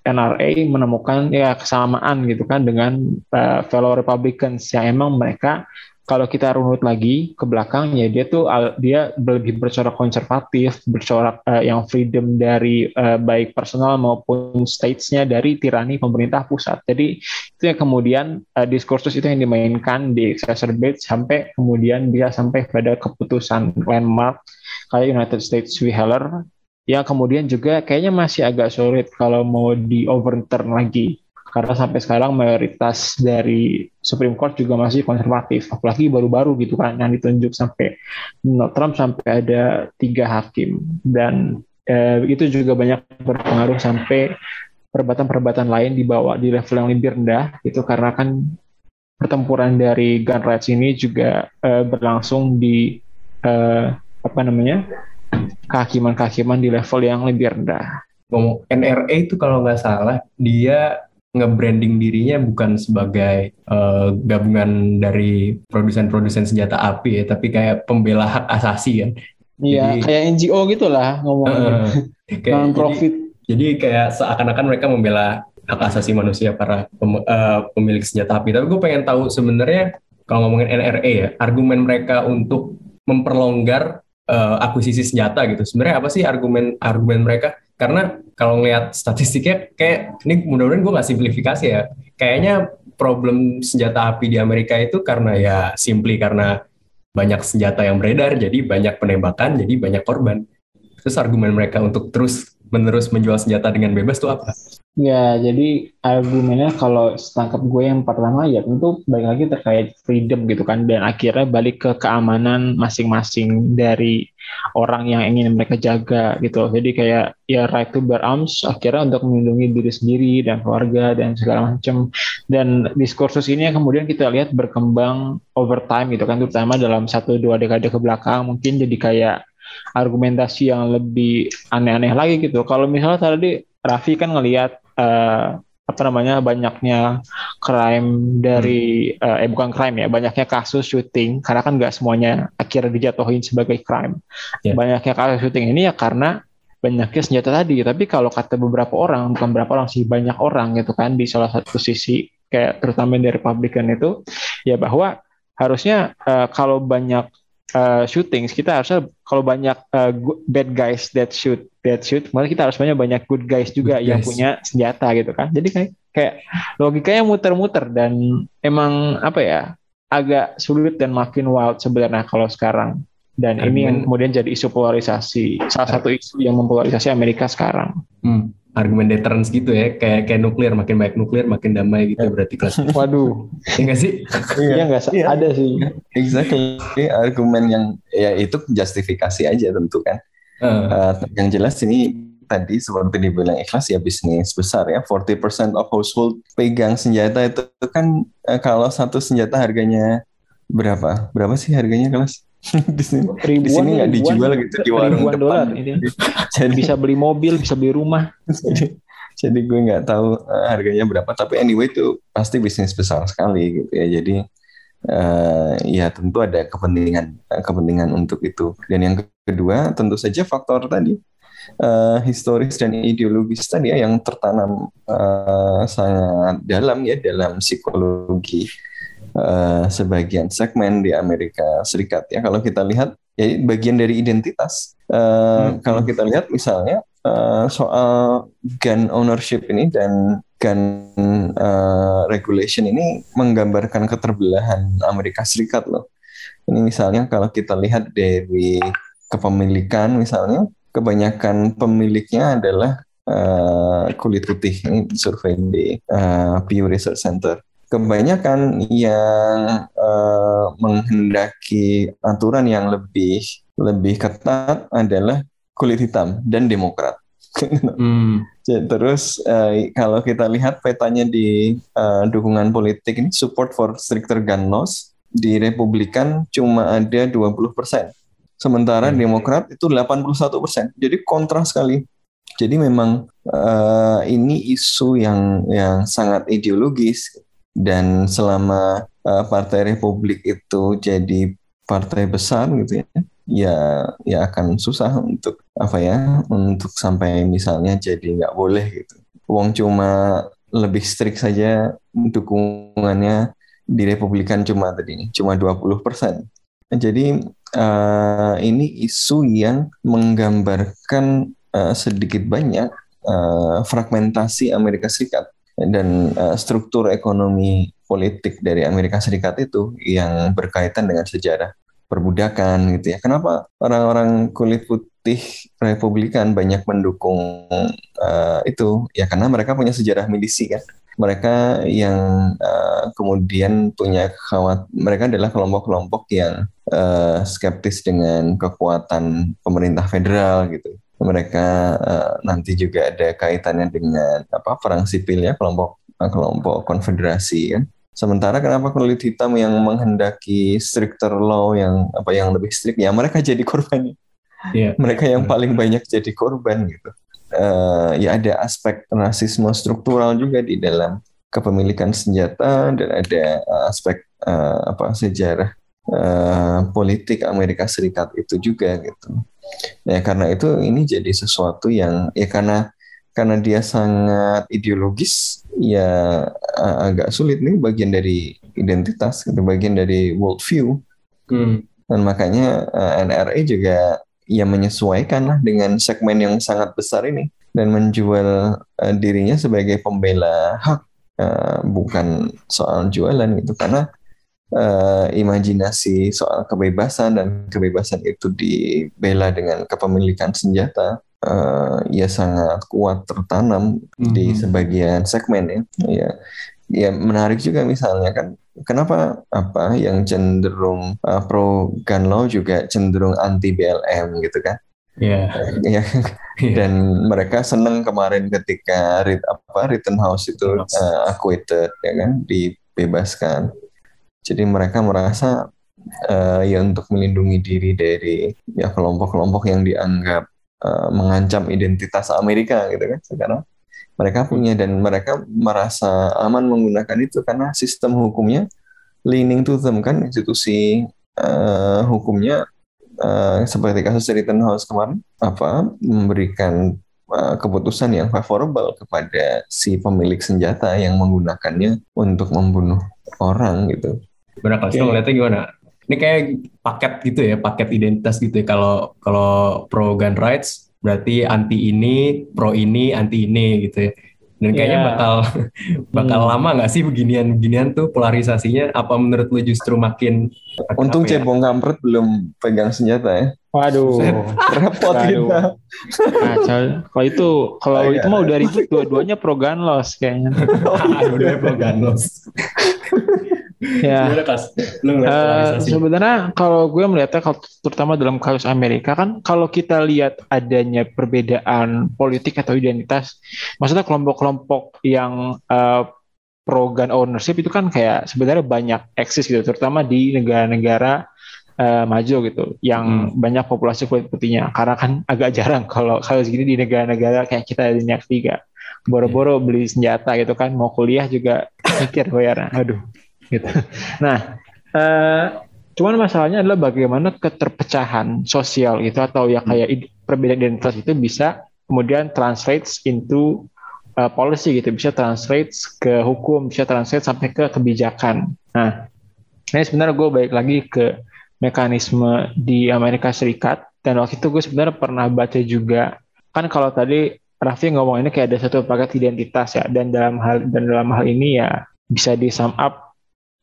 NRA menemukan ya kesamaan gitu kan dengan uh, fellow Republicans yang emang mereka kalau kita runut lagi ke belakang ya dia tuh dia lebih bercorak konservatif, bercorak uh, yang freedom dari uh, baik personal maupun states-nya dari tirani pemerintah pusat. Jadi itu yang kemudian uh, diskursus itu yang dimainkan di exacerbate sampai kemudian bisa sampai pada keputusan landmark kayak United States v. Heller yang kemudian juga kayaknya masih agak sulit kalau mau di overturn lagi karena sampai sekarang mayoritas dari Supreme Court juga masih konservatif. Apalagi baru-baru gitu kan yang ditunjuk sampai Donald Trump sampai ada tiga hakim. Dan eh, itu juga banyak berpengaruh sampai perbatan-perbatan lain dibawa di level yang lebih rendah itu karena kan pertempuran dari gun rights ini juga eh, berlangsung di eh, apa namanya kehakiman-kehakiman di level yang lebih rendah. NRA itu kalau nggak salah dia nge-branding dirinya bukan sebagai uh, gabungan dari produsen-produsen senjata api ya, tapi kayak pembela hak asasi kan. Iya, kayak NGO gitulah ngomongnya. Uh, non profit. Jadi, jadi kayak seakan-akan mereka membela hak asasi manusia para pem, uh, pemilik senjata api. Tapi gue pengen tahu sebenarnya kalau ngomongin NRA ya, argumen mereka untuk memperlonggar uh, akuisisi senjata gitu. Sebenarnya apa sih argumen argumen mereka? Karena kalau ngeliat statistiknya kayak ini mudah-mudahan gue nggak simplifikasi ya. Kayaknya problem senjata api di Amerika itu karena ya simply karena banyak senjata yang beredar, jadi banyak penembakan, jadi banyak korban. Terus argumen mereka untuk terus menerus menjual senjata dengan bebas itu apa? Ya, jadi argumennya kalau setangkap gue yang pertama ya tentu balik lagi terkait freedom gitu kan dan akhirnya balik ke keamanan masing-masing dari orang yang ingin mereka jaga gitu. Jadi kayak ya right to bear arms akhirnya untuk melindungi diri sendiri dan keluarga dan segala macam. Dan diskursus ini yang kemudian kita lihat berkembang over time gitu kan, terutama dalam satu dua dekade ke belakang mungkin jadi kayak argumentasi yang lebih aneh-aneh lagi gitu. Kalau misalnya tadi Raffi kan ngelihat uh, apa namanya banyaknya crime dari hmm. uh, eh bukan crime ya banyaknya kasus syuting karena kan nggak semuanya akhirnya dijatuhin sebagai crime yeah. banyaknya kasus syuting ini ya karena banyaknya senjata tadi tapi kalau kata beberapa orang bukan beberapa orang sih banyak orang gitu kan di salah satu sisi kayak terutama dari Republican itu ya bahwa harusnya uh, kalau banyak uh, shootings kita harusnya kalau banyak uh, bad guys that shoot that shoot malah kita harus banyak banyak good guys juga good yang punya senjata gitu kan. Jadi kayak kayak logikanya muter-muter dan emang apa ya agak sulit dan makin wild sebenarnya kalau sekarang dan Argumen. ini yang kemudian jadi isu polarisasi salah satu isu yang mempolarisasi Amerika sekarang. Hmm argumen deterrence gitu ya kayak kayak nuklir makin baik nuklir makin damai gitu ya. berarti kelas. Waduh. Enggak iya sih? Iya enggak iya. ada sih. Exactly. Argumen yang ya itu justifikasi aja tentu kan. Uh. Uh, yang jelas ini tadi seperti dibilang ikhlas ya bisnis besar ya 40% of household pegang senjata itu kan uh, kalau satu senjata harganya berapa? Berapa sih harganya kelas di sini ribuan, di sini nggak dijual gitu di warung depan. dolar ini. jadi bisa beli mobil, bisa beli rumah. jadi, gue nggak tahu uh, harganya berapa, tapi anyway itu pasti bisnis besar sekali gitu ya. Jadi uh, ya tentu ada kepentingan uh, kepentingan untuk itu. Dan yang kedua tentu saja faktor tadi uh, historis dan ideologis tadi ya yang tertanam uh, sangat dalam ya dalam psikologi uh, sebagian segmen di Amerika Serikat ya. Kalau kita lihat ya bagian dari identitas uh, hmm. kalau kita lihat misalnya uh, soal gun ownership ini dan gun uh, regulation ini menggambarkan keterbelahan Amerika Serikat loh. Ini misalnya kalau kita lihat dari kepemilikan misalnya kebanyakan pemiliknya adalah uh, kulit putih. Ini survei di uh, Pew Research Center kebanyakan yang uh, menghendaki aturan yang lebih lebih ketat adalah kulit hitam dan demokrat. Hmm. Terus uh, kalau kita lihat petanya di uh, dukungan politik ini support for stricter gun laws di Republikan cuma ada 20 persen. Sementara Demokrat itu 81 persen. Jadi kontras sekali. Jadi memang uh, ini isu yang yang sangat ideologis dan selama uh, Partai Republik itu jadi partai besar gitu ya, ya ya akan susah untuk apa ya untuk sampai misalnya jadi nggak boleh gitu. Uang cuma lebih strict saja dukungannya di Republikan cuma tadi cuma 20 persen. Jadi uh, ini isu yang menggambarkan uh, sedikit banyak uh, fragmentasi Amerika Serikat dan uh, struktur ekonomi politik dari Amerika Serikat itu yang berkaitan dengan sejarah perbudakan gitu ya. Kenapa orang-orang kulit putih Republikan banyak mendukung uh, itu? Ya karena mereka punya sejarah milisi kan. Mereka yang uh, kemudian punya khawat, mereka adalah kelompok-kelompok yang uh, skeptis dengan kekuatan pemerintah federal gitu mereka uh, nanti juga ada kaitannya dengan apa perang sipil ya kelompok kelompok konfederasi kan. Sementara kenapa kulit hitam yang menghendaki stricter law yang apa yang lebih strict ya mereka jadi korban. Yeah. Mereka yang paling banyak jadi korban gitu. Uh, ya ada aspek rasisme struktural juga di dalam kepemilikan senjata dan ada aspek uh, apa sejarah uh, politik Amerika Serikat itu juga gitu. Ya karena itu ini jadi sesuatu yang ya karena karena dia sangat ideologis ya uh, agak sulit nih bagian dari identitas gitu bagian dari worldview hmm. dan makanya uh, NRA juga ya menyesuaikan lah dengan segmen yang sangat besar ini dan menjual uh, dirinya sebagai pembela hak uh, bukan soal jualan gitu karena uh, imajinasi soal kebebasan dan kebebasan itu dibela dengan kepemilikan senjata uh, ya sangat kuat tertanam mm-hmm. di mhm. sebagian segmen ya. Ya, ya menarik juga misalnya kan kenapa apa yang cenderung uh, pro gun law juga cenderung anti BLM gitu kan? Iya. Yeah. ya. Dan mereka senang kemarin ketika rit, apa Rittenhouse itu uh, acquitted ya kan dibebaskan. Jadi mereka merasa uh, ya untuk melindungi diri dari ya kelompok-kelompok yang dianggap uh, mengancam identitas Amerika gitu kan sekarang mereka punya dan mereka merasa aman menggunakan itu karena sistem hukumnya leaning to them kan institusi uh, hukumnya uh, seperti kasus Rittenhouse kemarin apa memberikan keputusan yang favorable kepada si pemilik senjata yang menggunakannya untuk membunuh orang gitu. Benar kalau okay. ngeliatnya gimana? Ini kayak paket gitu ya, paket identitas gitu ya. Kalau kalau pro gun rights berarti anti ini, pro ini, anti ini gitu ya. Dan kayaknya yeah. bakal bakal hmm. lama nggak sih beginian-beginian tuh polarisasinya? Apa menurut lu justru makin Untung ya? cebong kampret belum pegang senjata ya. Waduh, repot gitu. Nah, kalau itu kalau oh, itu mah udah ribut dua-duanya pro gun loss kayaknya. dua-duanya pro gun loss ya. Uh, sebenarnya kalau gue melihatnya kalau terutama dalam kasus Amerika kan kalau kita lihat adanya perbedaan politik atau identitas, maksudnya kelompok-kelompok yang uh, pro gun ownership itu kan kayak sebenarnya banyak eksis gitu, terutama di negara-negara uh, maju gitu, yang hmm. banyak populasi kulit putihnya. Karena kan agak jarang kalau kalau segini di negara-negara kayak kita di tiga boro-boro beli senjata gitu kan, mau kuliah juga mikir bayar, aduh gitu. Nah, uh, cuman masalahnya adalah bagaimana keterpecahan sosial itu atau yang kayak perbedaan identitas itu bisa kemudian translates into uh, policy gitu, bisa translates ke hukum, bisa translate sampai ke kebijakan. Nah, ini sebenarnya gue balik lagi ke mekanisme di Amerika Serikat dan waktu itu gue sebenarnya pernah baca juga kan kalau tadi Raffi ngomong ini kayak ada satu paket identitas ya dan dalam hal dan dalam hal ini ya bisa di sum up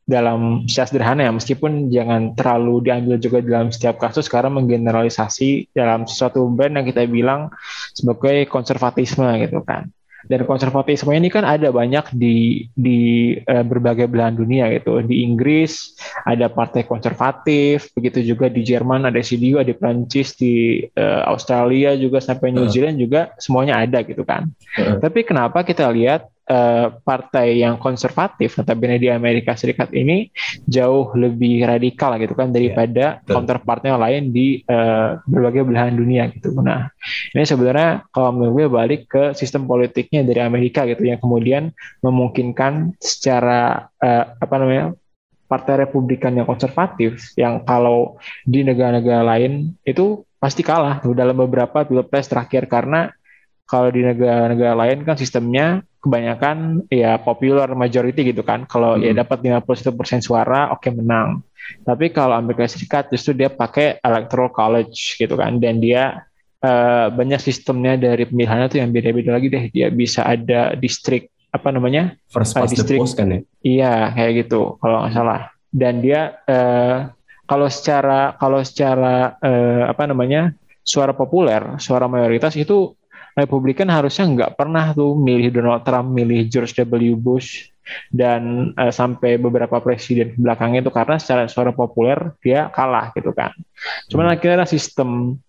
dalam secara sederhana ya meskipun jangan terlalu diambil juga dalam setiap kasus karena menggeneralisasi dalam sesuatu brand yang kita bilang sebagai konservatisme gitu kan. Dan konservatisme ini kan ada banyak di di uh, berbagai belahan dunia gitu. Di Inggris ada partai konservatif begitu juga di Jerman ada CDU di Prancis di uh, Australia juga sampai New Zealand juga semuanya ada gitu kan. Uh. tapi kenapa kita lihat uh, partai yang konservatif, notabene di Amerika Serikat ini jauh lebih radikal gitu kan daripada yeah, counterpartnya lain di uh, berbagai belahan dunia gitu. Nah, ini sebenarnya kalau menurut gue balik ke sistem politiknya dari Amerika gitu yang kemudian memungkinkan secara uh, apa namanya partai Republikan yang konservatif yang kalau di negara-negara lain itu pasti kalah tuh dalam beberapa pilpres terakhir karena kalau di negara-negara lain kan sistemnya kebanyakan ya popular majority gitu kan. Kalau ya hmm. ya dapat 51% suara, oke okay, menang. Tapi kalau Amerika Serikat justru dia pakai electoral college gitu kan dan dia uh, banyak sistemnya dari pemilihannya tuh yang beda-beda lagi deh. Dia bisa ada distrik apa namanya? First past uh, distrik, post kan ya? Iya, kayak gitu kalau nggak salah. Dan dia uh, kalau secara kalau secara uh, apa namanya? suara populer, suara mayoritas itu Republikan harusnya nggak pernah tuh milih Donald Trump, milih George W. Bush, dan uh, sampai beberapa presiden belakangnya itu karena secara suara populer dia kalah gitu kan. Cuman akhirnya sistem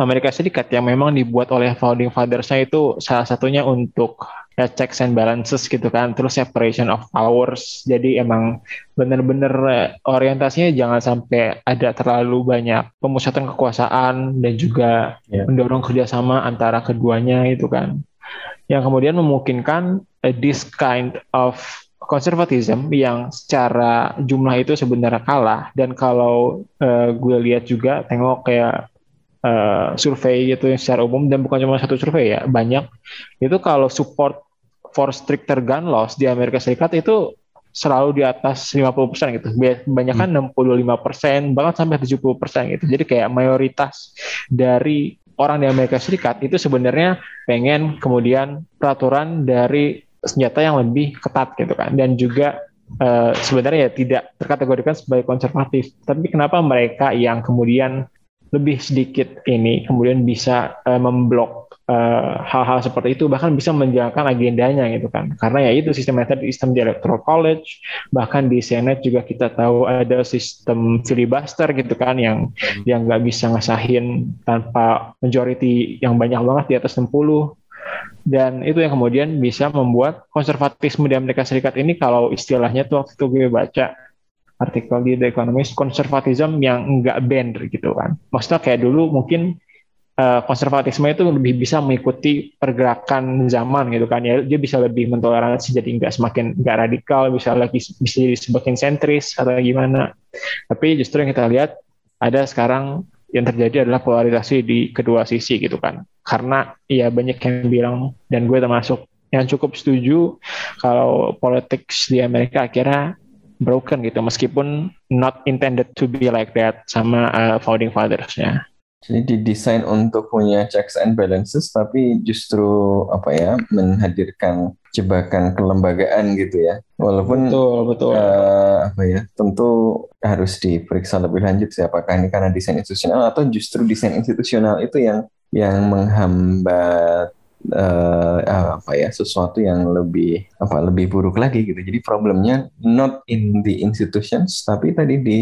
Amerika Serikat yang memang dibuat oleh founding fathers-nya itu salah satunya untuk ya checks and balances gitu kan, terus separation of powers. Jadi emang benar-benar eh, orientasinya jangan sampai ada terlalu banyak pemusatan kekuasaan dan juga yeah. mendorong kerjasama antara keduanya itu kan. Yang kemudian memungkinkan uh, this kind of konservatism yang secara jumlah itu sebenarnya kalah dan kalau uh, gue lihat juga tengok kayak uh, survei gitu yang secara umum dan bukan cuma satu survei ya banyak itu kalau support for stricter gun laws di Amerika Serikat itu selalu di atas 50% gitu. Banyak kan hmm. 65% bahkan sampai 70% gitu. Jadi kayak mayoritas dari orang di Amerika Serikat itu sebenarnya pengen kemudian peraturan dari senjata yang lebih ketat gitu kan dan juga uh, sebenarnya ya tidak terkategorikan sebagai konservatif. Tapi kenapa mereka yang kemudian lebih sedikit ini kemudian bisa uh, memblok hal-hal uh, seperti itu bahkan bisa menjalankan agendanya gitu kan karena ya itu sistem sistem di electoral college bahkan di senate juga kita tahu ada sistem filibuster gitu kan yang hmm. yang nggak bisa ngesahin tanpa majority yang banyak banget di atas 60 dan itu yang kemudian bisa membuat konservatisme di Amerika Serikat ini kalau istilahnya tuh waktu itu gue baca artikel di The Economist konservatisme yang enggak bend gitu kan. Maksudnya kayak dulu mungkin uh, konservatisme itu lebih bisa mengikuti pergerakan zaman gitu kan. Ya dia bisa lebih mentoleransi jadi enggak semakin enggak radikal bisa lagi bisa jadi semakin sentris atau gimana. Tapi justru yang kita lihat ada sekarang yang terjadi adalah polarisasi di kedua sisi gitu kan. Karena ya banyak yang bilang dan gue termasuk yang cukup setuju kalau politik di Amerika akhirnya broken gitu. Meskipun not intended to be like that sama uh, founding fathers-nya. Jadi didesain untuk punya checks and balances, tapi justru apa ya menghadirkan jebakan kelembagaan gitu ya. Walaupun betul betul. Uh, apa ya tentu harus diperiksa lebih lanjut sih apakah ini karena desain institusional atau justru desain institusional itu yang yang menghambat uh, apa ya sesuatu yang lebih apa lebih buruk lagi gitu. Jadi problemnya not in the institutions tapi tadi di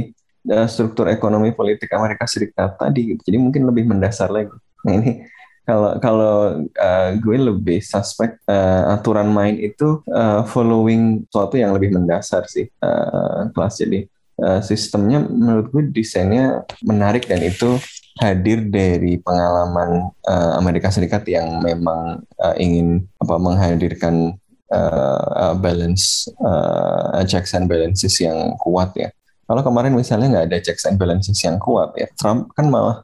struktur ekonomi politik Amerika Serikat tadi gitu. Jadi mungkin lebih mendasar lagi. Nah ini kalau kalau uh, gue lebih suspek uh, aturan main itu uh, following sesuatu yang lebih mendasar sih uh, kelas jadi uh, sistemnya menurut gue desainnya menarik dan itu hadir dari pengalaman uh, Amerika Serikat yang memang uh, ingin apa menghadirkan balance uh, checks and balances yang kuat ya. Kalau kemarin misalnya nggak ada checks and balances yang kuat ya, Trump kan malah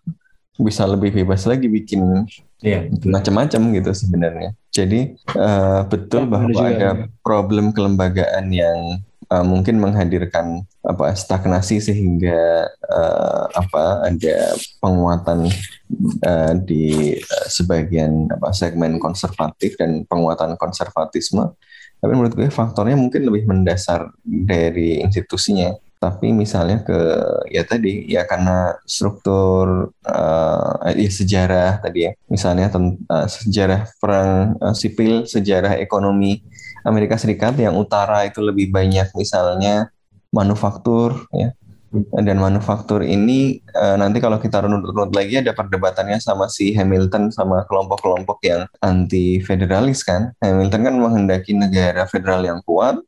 bisa lebih bebas lagi bikin yeah. macam-macam gitu sebenarnya. Jadi uh, betul ya, bahwa ada problem kelembagaan yang uh, mungkin menghadirkan apa stagnasi sehingga uh, apa ada penguatan uh, di uh, sebagian apa segmen konservatif dan penguatan konservatisme. Tapi menurut gue faktornya mungkin lebih mendasar dari institusinya. Tapi misalnya ke ya tadi ya karena struktur uh, ya sejarah tadi ya, misalnya uh, sejarah perang uh, sipil, sejarah ekonomi Amerika Serikat yang utara itu lebih banyak misalnya manufaktur ya Dan manufaktur ini uh, nanti kalau kita runut-runut lagi ada perdebatannya sama si Hamilton sama kelompok-kelompok yang anti federalis kan. Hamilton kan menghendaki negara federal yang kuat,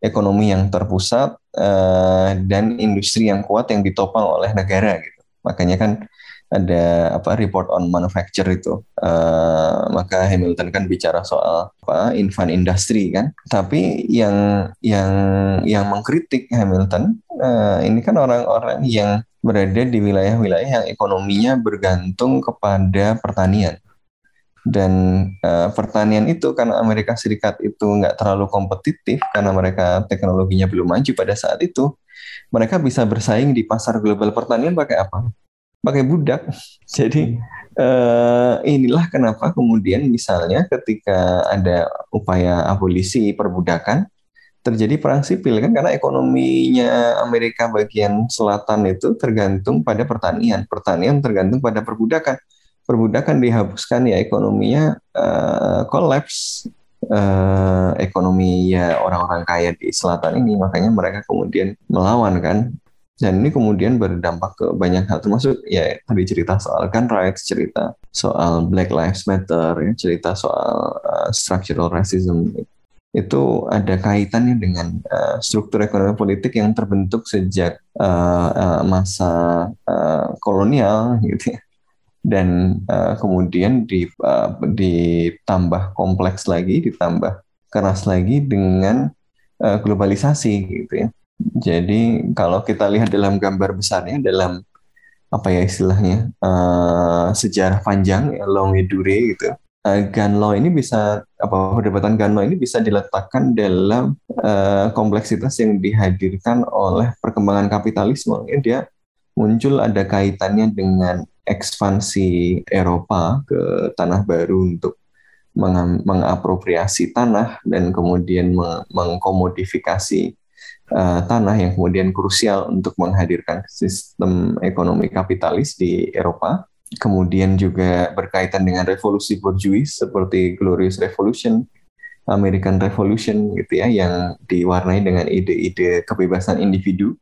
ekonomi yang terpusat uh, dan industri yang kuat yang ditopang oleh negara gitu. Makanya kan ada apa report on manufacture itu. Uh, maka Hamilton kan bicara soal apa infant industry kan. Tapi yang yang yang mengkritik Hamilton uh, ini kan orang-orang yang berada di wilayah-wilayah yang ekonominya bergantung kepada pertanian dan uh, pertanian itu karena Amerika Serikat itu nggak terlalu kompetitif karena mereka teknologinya belum maju pada saat itu mereka bisa bersaing di pasar global pertanian pakai apa pakai budak. Jadi uh, inilah kenapa kemudian misalnya ketika ada upaya abolisi perbudakan terjadi perang sipil kan karena ekonominya Amerika bagian selatan itu tergantung pada pertanian, pertanian tergantung pada perbudakan. Perbudakan dihapuskan ya ekonominya uh, kolaps uh, ekonomi ya orang-orang kaya di selatan ini makanya mereka kemudian melawan kan dan ini kemudian berdampak ke banyak hal, termasuk ya tadi cerita soal gun rights, cerita soal Black Lives Matter, ya, cerita soal uh, structural racism. Itu ada kaitannya dengan uh, struktur ekonomi politik yang terbentuk sejak uh, uh, masa uh, kolonial, gitu ya. Dan uh, kemudian di, uh, ditambah kompleks lagi, ditambah keras lagi dengan uh, globalisasi, gitu ya jadi kalau kita lihat dalam gambar besarnya dalam apa ya istilahnya uh, sejarah panjang ya, long dure gitu. Uh, gun law ini bisa apa perdebatan gun law ini bisa diletakkan dalam uh, kompleksitas yang dihadirkan oleh perkembangan kapitalisme. Ya, dia muncul ada kaitannya dengan ekspansi Eropa ke tanah baru untuk mengapropriasi tanah dan kemudian mengkomodifikasi uh, tanah yang kemudian krusial untuk menghadirkan sistem ekonomi kapitalis di Eropa. Kemudian juga berkaitan dengan revolusi borjuis seperti Glorious Revolution, American Revolution gitu ya yang diwarnai dengan ide-ide kebebasan individu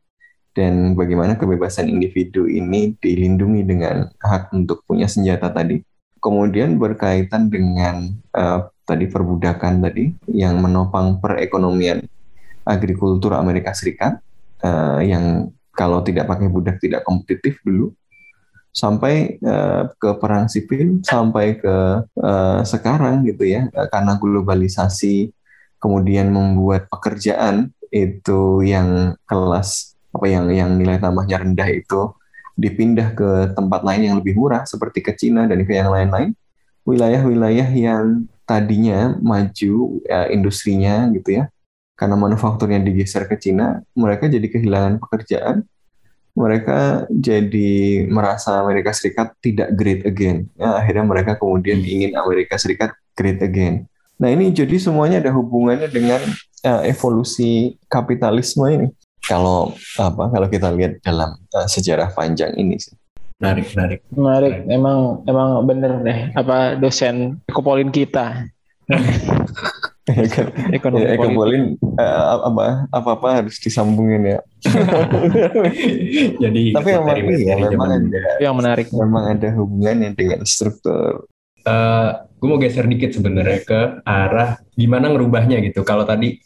dan bagaimana kebebasan individu ini dilindungi dengan hak untuk punya senjata tadi. Kemudian berkaitan dengan uh, tadi perbudakan tadi yang menopang perekonomian agrikultur Amerika Serikat uh, yang kalau tidak pakai budak tidak kompetitif dulu sampai uh, ke perang sipil sampai ke uh, sekarang gitu ya karena globalisasi kemudian membuat pekerjaan itu yang kelas apa yang yang nilai tambahnya rendah itu dipindah ke tempat lain yang lebih murah seperti ke Cina dan ke yang lain-lain wilayah-wilayah yang tadinya maju ya, industrinya gitu ya karena manufakturnya digeser ke Cina, mereka jadi kehilangan pekerjaan. Mereka jadi merasa Amerika Serikat tidak great again. Ya, akhirnya mereka kemudian ingin Amerika Serikat great again. Nah ini jadi semuanya ada hubungannya dengan uh, evolusi kapitalisme ini. Kalau apa? Kalau kita lihat dalam uh, sejarah panjang ini sih. Menarik, menarik. Menarik. Emang emang bener deh. Apa dosen ekopolin kita. ekonomi ya, ekopolin uh, apa apa apa harus disambungin ya. Jadi tapi yang menarik ya, memang ada yang menarik memang ada hubungannya dengan struktur. Uh, eh, gue mau geser dikit sebenarnya ke arah gimana ngerubahnya gitu. Kalau tadi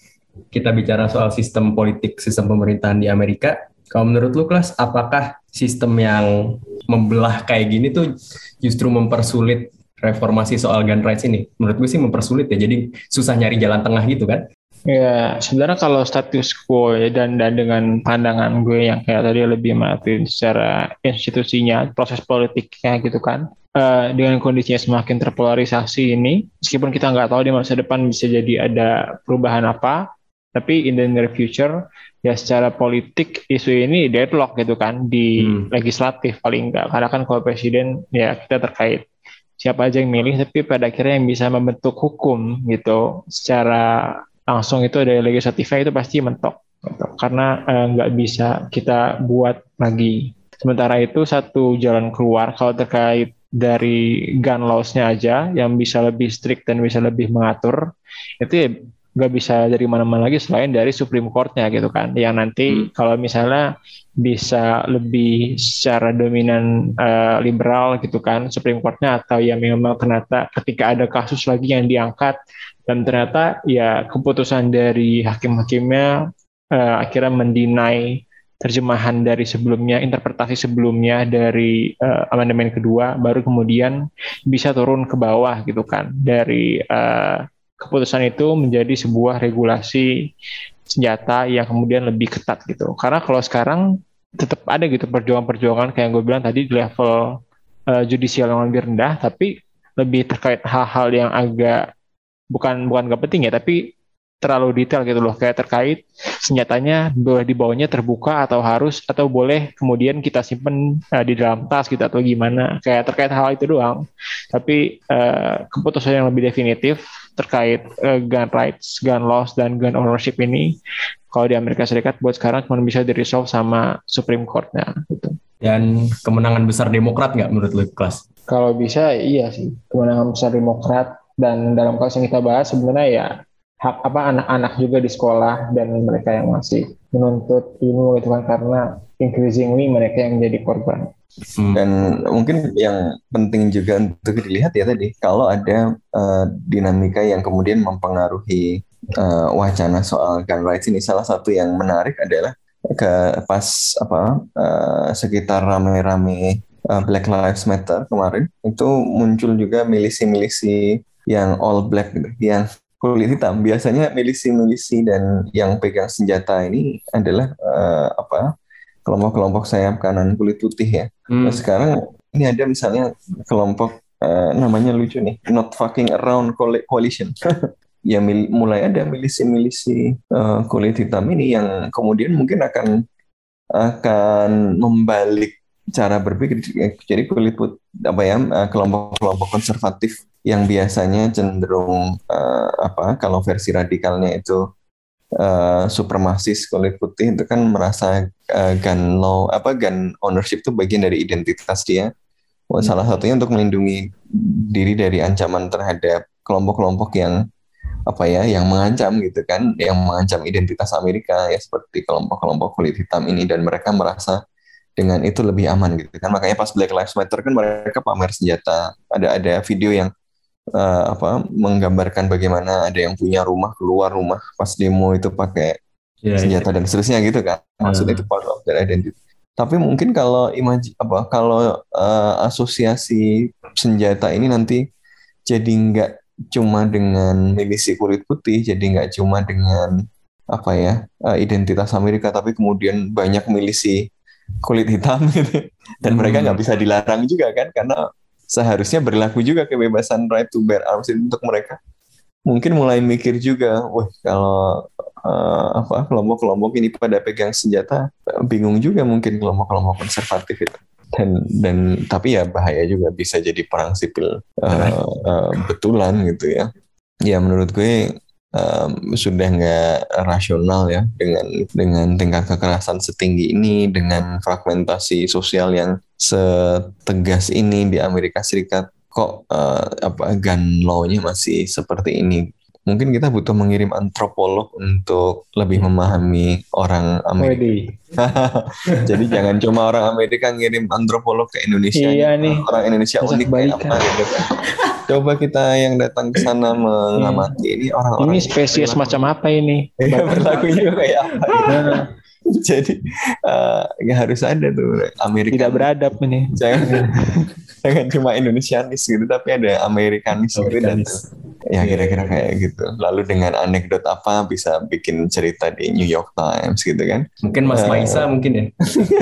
kita bicara soal sistem politik, sistem pemerintahan di Amerika, kalau menurut lu kelas, apakah sistem yang membelah kayak gini tuh justru mempersulit reformasi soal gun rights ini? Menurut gue sih mempersulit ya, jadi susah nyari jalan tengah gitu kan? Ya, sebenarnya kalau status quo ya dan dan dengan pandangan gue yang kayak tadi lebih mati secara institusinya, proses politiknya gitu kan, uh, dengan kondisinya semakin terpolarisasi ini, meskipun kita nggak tahu di masa depan bisa jadi ada perubahan apa, tapi in the near future ya secara politik isu ini deadlock gitu kan di hmm. legislatif paling enggak karena kan kalau presiden ya kita terkait siapa aja yang milih tapi pada akhirnya yang bisa membentuk hukum gitu secara langsung itu dari legislatifnya itu pasti mentok gitu. karena eh, nggak eh, bisa kita buat lagi sementara itu satu jalan keluar kalau terkait dari gun laws-nya aja yang bisa lebih strict dan bisa lebih mengatur itu ya nggak bisa dari mana-mana lagi selain dari Supreme Court-nya gitu kan yang nanti hmm. kalau misalnya bisa lebih secara dominan uh, liberal gitu kan Supreme Court-nya atau yang memang ternyata ketika ada kasus lagi yang diangkat dan ternyata ya keputusan dari hakim-hakimnya uh, akhirnya mendinai terjemahan dari sebelumnya, interpretasi sebelumnya dari uh, amandemen kedua, baru kemudian bisa turun ke bawah gitu kan dari uh, keputusan itu menjadi sebuah regulasi senjata yang kemudian lebih ketat gitu. Karena kalau sekarang tetap ada gitu perjuangan-perjuangan kayak yang gue bilang tadi di level uh, judicial yang lebih rendah, tapi lebih terkait hal-hal yang agak bukan bukan gak penting ya, tapi terlalu detail gitu loh. Kayak terkait senjatanya boleh dibawanya terbuka atau harus atau boleh kemudian kita simpen uh, di dalam tas gitu atau gimana. Kayak terkait hal itu doang. Tapi uh, keputusan yang lebih definitif terkait uh, gun rights, gun laws dan gun ownership ini kalau di Amerika Serikat buat sekarang cuma bisa di resolve sama Supreme Court-nya gitu. Dan kemenangan besar Demokrat nggak menurut lu kelas? Kalau bisa iya sih kemenangan besar Demokrat dan dalam kasus yang kita bahas sebenarnya ya hak apa anak-anak juga di sekolah dan mereka yang masih menuntut ilmu gitu kan karena increasingly mereka yang menjadi korban. Hmm. Dan mungkin yang penting juga untuk dilihat ya tadi kalau ada uh, dinamika yang kemudian mempengaruhi uh, wacana soal gun rights ini salah satu yang menarik adalah ke pas apa uh, sekitar rame-rame uh, Black Lives Matter kemarin itu muncul juga milisi-milisi yang all black gitu, yang kulit hitam. Biasanya milisi-milisi dan yang pegang senjata ini adalah uh, apa kelompok-kelompok sayap kanan kulit putih ya. Hmm. Nah, sekarang ini ada misalnya kelompok uh, namanya lucu nih, Not Fucking Around Coalition. ya mil mulai ada milisi-milisi uh, kulit hitam ini yang kemudian mungkin akan akan membalik cara berpikir jadi kulit put apa ya eh, kelompok-kelompok konservatif yang biasanya cenderung uh, apa kalau versi radikalnya itu uh, supremasis kulit putih itu kan merasa uh, gun law apa gun ownership itu bagian dari identitas dia. Hmm. salah satunya untuk melindungi diri dari ancaman terhadap kelompok-kelompok yang apa ya yang mengancam gitu kan yang mengancam identitas Amerika ya seperti kelompok-kelompok kulit hitam ini. Dan mereka merasa dengan itu lebih aman gitu kan. Makanya pas Black Lives Matter kan mereka pamer senjata. Ada ada video yang uh, apa menggambarkan bagaimana ada yang punya rumah keluar rumah pas demo itu pakai yeah, iya. senjata yeah. dan seterusnya gitu kan maksudnya uh. itu part of their identity tapi mungkin kalau imaji apa kalau uh, asosiasi senjata ini nanti jadi nggak cuma dengan milisi kulit putih jadi nggak cuma dengan apa ya uh, identitas Amerika tapi kemudian banyak milisi kulit hitam gitu dan hmm. mereka nggak bisa dilarang juga kan karena seharusnya berlaku juga kebebasan right to bear arms itu untuk mereka. Mungkin mulai mikir juga wah kalau uh, apa kelompok-kelompok ini pada pegang senjata bingung juga mungkin kelompok-kelompok konservatif itu. Dan dan tapi ya bahaya juga bisa jadi perang sipil uh, uh, betulan gitu ya. Ya menurut gue um, sudah nggak rasional ya dengan dengan tingkat kekerasan setinggi ini dengan fragmentasi sosial yang setegas ini di Amerika Serikat kok uh, apa gun law-nya masih seperti ini mungkin kita butuh mengirim antropolog untuk lebih memahami orang Amerika. Jadi jangan cuma orang Amerika ngirim antropolog ke Indonesia. Iya nih. Orang Indonesia unik kayak apa gitu kan. Coba kita yang datang ke sana mengamati ini orang-orang. Ini spesies macam apa ini? Ya, berlakunya kayak apa? Gitu. Jadi uh, harus ada tuh Amerika. Tidak beradab ini. Jangan, jangan cuma Indonesianis gitu, tapi ada Amerikanis, Amerikanis. gitu dan ya kira-kira kayak gitu. Lalu dengan anekdot apa bisa bikin cerita di New York Times gitu kan? Mungkin Mas uh, Maisa mungkin ya.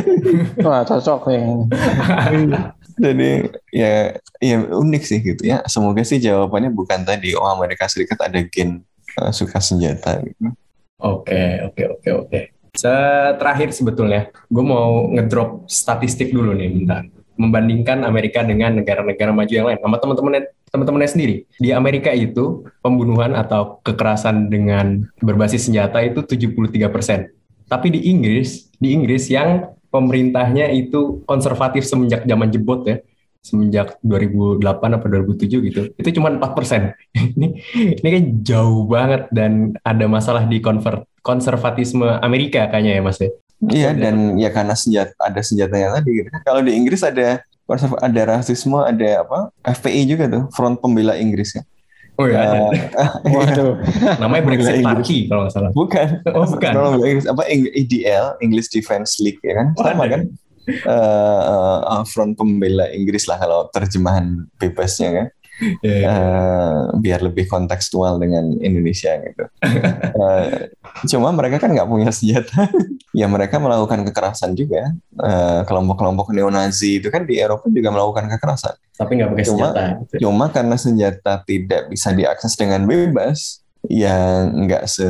Wah cocok ya. Jadi ya ya unik sih gitu ya. Semoga sih jawabannya bukan tadi oh Amerika Serikat ada gen uh, suka senjata gitu. Oke oke oke oke. Terakhir sebetulnya, gue mau ngedrop statistik dulu nih bentar. Membandingkan Amerika dengan negara-negara maju yang lain sama teman-temannya teman-temannya sendiri. Di Amerika itu pembunuhan atau kekerasan dengan berbasis senjata itu 73 persen. Tapi di Inggris di Inggris yang pemerintahnya itu konservatif semenjak zaman jebot ya semenjak 2008 atau 2007 gitu. Itu cuma 4%. ini ini kan jauh banget dan ada masalah di konver, konservatisme Amerika kayaknya ya Mas ya. Iya dan ya karena senjata ada senjatanya tadi gitu. Kalau di Inggris ada ada rasisme, ada apa? FPI juga tuh, Front Pembela Inggris ya. Oh iya. Uh, Waduh. Namanya Brexit Party kalau nggak salah. Bukan. Oh, bukan. Inggris apa EDL, English Defense League ya kan? Oh, Sama kan? Eh, eh, Front Pembela Inggris lah kalau terjemahan bebasnya kan. Iya, iya. Eh, biar lebih kontekstual dengan Indonesia gitu. Eh, cuma mereka kan nggak punya senjata. ya mereka melakukan kekerasan juga. Eh, kelompok-kelompok neonazi itu kan di Eropa juga melakukan kekerasan. Tapi nggak pakai Cuma- senjata. gitu. Cuma karena senjata tidak bisa diakses dengan bebas, ya nggak se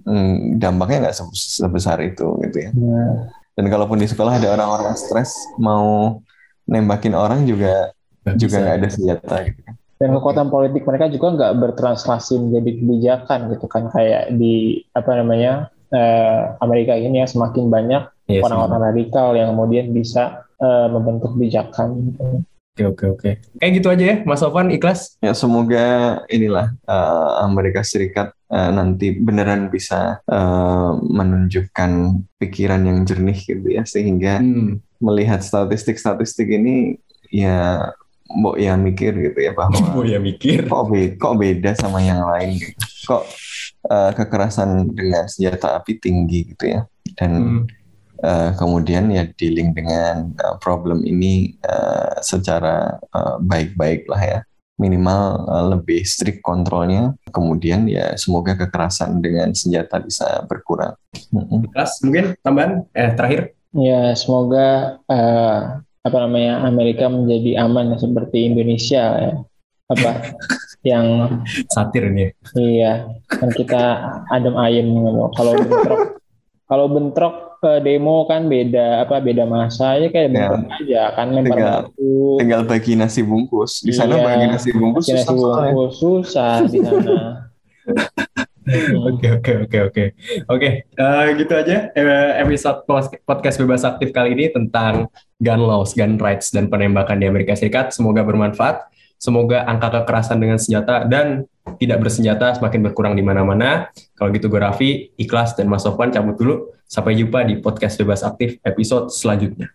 mm, dampaknya nggak se- sebesar itu gitu ya. Dan kalaupun di sekolah ada orang-orang stres mau nembakin orang juga Nggak juga nggak ada senjata gitu. Dan kekuatan politik mereka juga nggak bertranslasi menjadi kebijakan gitu kan kayak di apa namanya eh, Amerika ini yang semakin banyak Iya orang-orang radikal yang kemudian bisa eh, membentuk kebijakan. Gitu. Oke oke oke. Kayak gitu aja ya, Mas Sofan ikhlas. Ya semoga inilah eh, Amerika Serikat eh, nanti beneran bisa eh, menunjukkan pikiran yang jernih gitu ya sehingga Hmm. melihat statistik-statistik ini ya mbok ya mikir gitu ya bahwa Oh ya mikir. kok be- kok beda sama yang lain gitu. Kok eh, kekerasan dengan senjata api tinggi gitu ya. Dan Hmm. Eh, kemudian ya dealing dengan eh, problem ini eh, secara eh, baik-baik lah ya. Minimal eh, lebih strict kontrolnya. Kemudian ya semoga kekerasan dengan senjata bisa berkurang. Ikhlas mungkin tambahan eh terakhir. Ya semoga eh, apa namanya Amerika menjadi aman ya, seperti Indonesia ya. Apa yang Satir ini. ya. iya kan kita adem ayem gitu. Kalau bentrok kalau bentrok demo kan beda apa beda masa ya kayak bentrok aja kan lempar Tinggal- batu Tinggal bagi nasi bungkus. Di sana Iya. bagi nasi bungkus Bagi susah nasi soalnya. bungkus susah di sana. Hmm. Oke oke oke oke oke eh, gitu aja eh, episode podcast bebas aktif kali ini tentang gun laws, gun rights dan penembakan di Amerika Serikat. Semoga bermanfaat. Semoga angka kekerasan dengan senjata dan tidak bersenjata semakin berkurang di mana-mana. Kalau gitu gue Raffi, Ikhlas dan Mas Sofwan cabut dulu. Sampai jumpa di podcast bebas aktif episode selanjutnya.